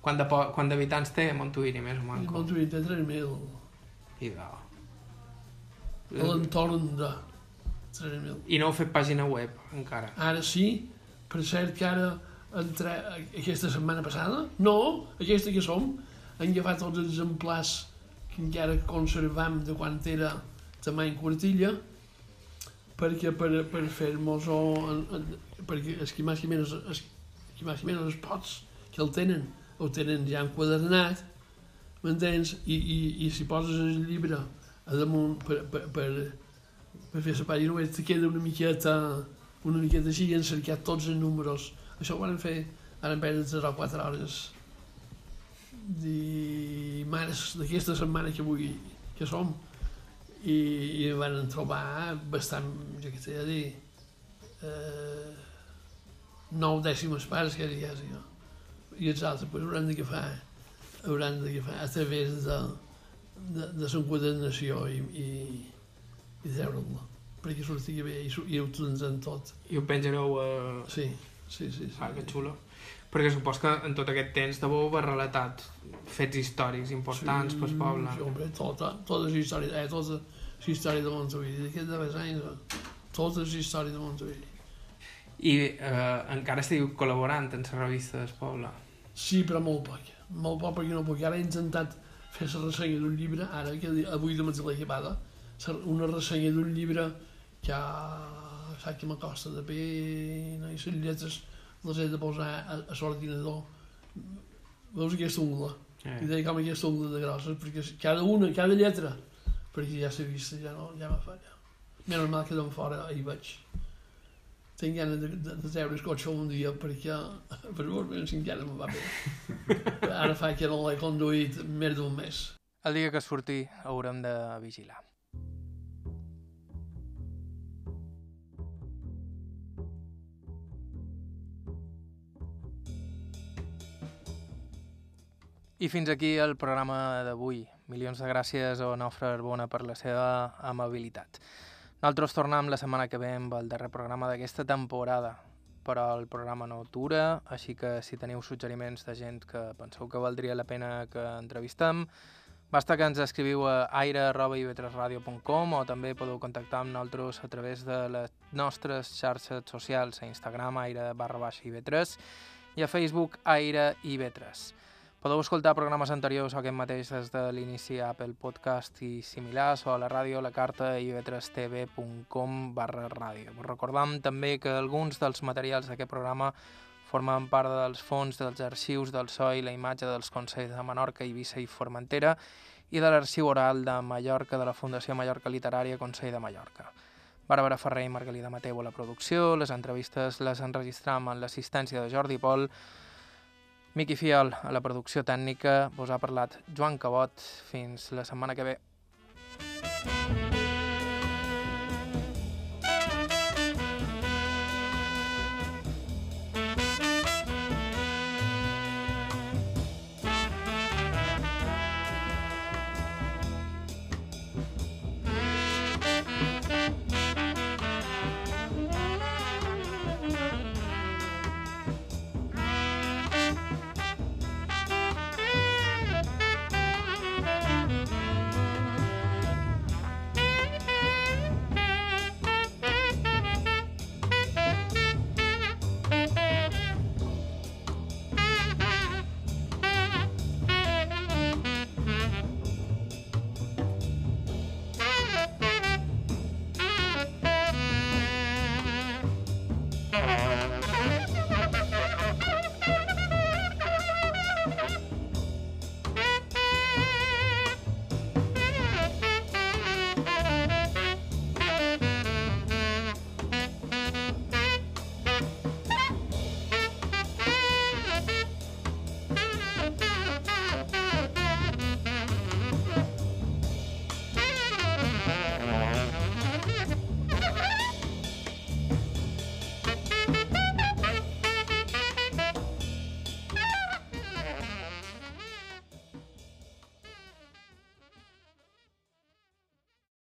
Quant de quant d'habitants té Montuïri, més o manco? Montjuïc té 3.000, I de... a l'entorn de 3.000. I no heu fet pàgina web, encara. Ara sí, per cert que ara entre aquesta setmana passada, no, aquesta que som, han tots els exemplars que encara conservam de quan era tamany quartilla, perquè per, per fer-nos perquè els que més i menys els que més i menys els pots que el tenen, el tenen ja enquadernat, m'entens? I, i, I si poses el llibre a damunt per, per, per, per fer la pàgina web te queda una miqueta una miqueta així i han cercat tots els números això ho van fer ara en perdre 3 o 4 hores dimarts d'aquesta setmana que avui que som i, i van trobar bastant, jo què sé a dir eh, nou dècimes parts que ja sí, no? i els altres pues, hauran d'agafar hauran d'agafar a través de, de, de l'enquadernació i, i, i treure-la perquè sortia bé i, i ho utilitzem tot. I ho penjareu a... Sí, sí, sí. sí. Ah, que xulo. Perquè supos que en tot aquest temps de bo va relatat fets històrics importants sí, pel poble. Sí, home, tota, tota la història, eh, tota la història de Montavilli, d'aquests darrers anys, eh, tota la història de Montavilli. I eh, encara esteu col·laborant en la revista del poble. Sí, però molt poc, molt poc perquè no puc. Ara he intentat fer la ressenya d'un llibre, ara que avui de matí l'he ser- una ressenya d'un llibre que saps que m'acosta de pena i les lletres les he de posar a, a l'ordinador. Veus aquesta ungla? I Eh. deia com aquesta ungla de grosses, perquè cada una, cada lletra, perquè ja s'ha vist, ja no, ja me falla. Menys mal que d'on fora hi vaig. Tinc ganes de, de, de treure el cotxe un dia perquè, <laughs> per veure si encara me va bé. <laughs> Ara fa que no l'he conduït més d'un mes. El dia que surti haurem de vigilar. I fins aquí el programa d'avui. Milions de gràcies a Onofre Arbona per la seva amabilitat. Nosaltres tornem la setmana que ve amb el darrer programa d'aquesta temporada, però el programa no atura, així que si teniu suggeriments de gent que penseu que valdria la pena que entrevistem, basta que ens escriviu a aire.ivetresradio.com o també podeu contactar amb nosaltres a través de les nostres xarxes socials a Instagram aire barra baixa i a Facebook aire ivetres. Podeu escoltar programes anteriors aquest mateix des de l'inici a Apple Podcast i similars o a la ràdio la carta ivetrestv.com barra ràdio. Us recordam també que alguns dels materials d'aquest programa formen part dels fons dels arxius del so i la imatge dels Consells de Menorca, Eivissa i Formentera i de l'arxiu oral de Mallorca de la Fundació Mallorca Literària Consell de Mallorca. Bàrbara Ferrer i Margalida Mateu a la producció, les entrevistes les enregistram amb l'assistència de Jordi Pol, Miqui Fiol a la producció tècnica, vos ha parlat Joan Cabot. Fins la setmana que ve.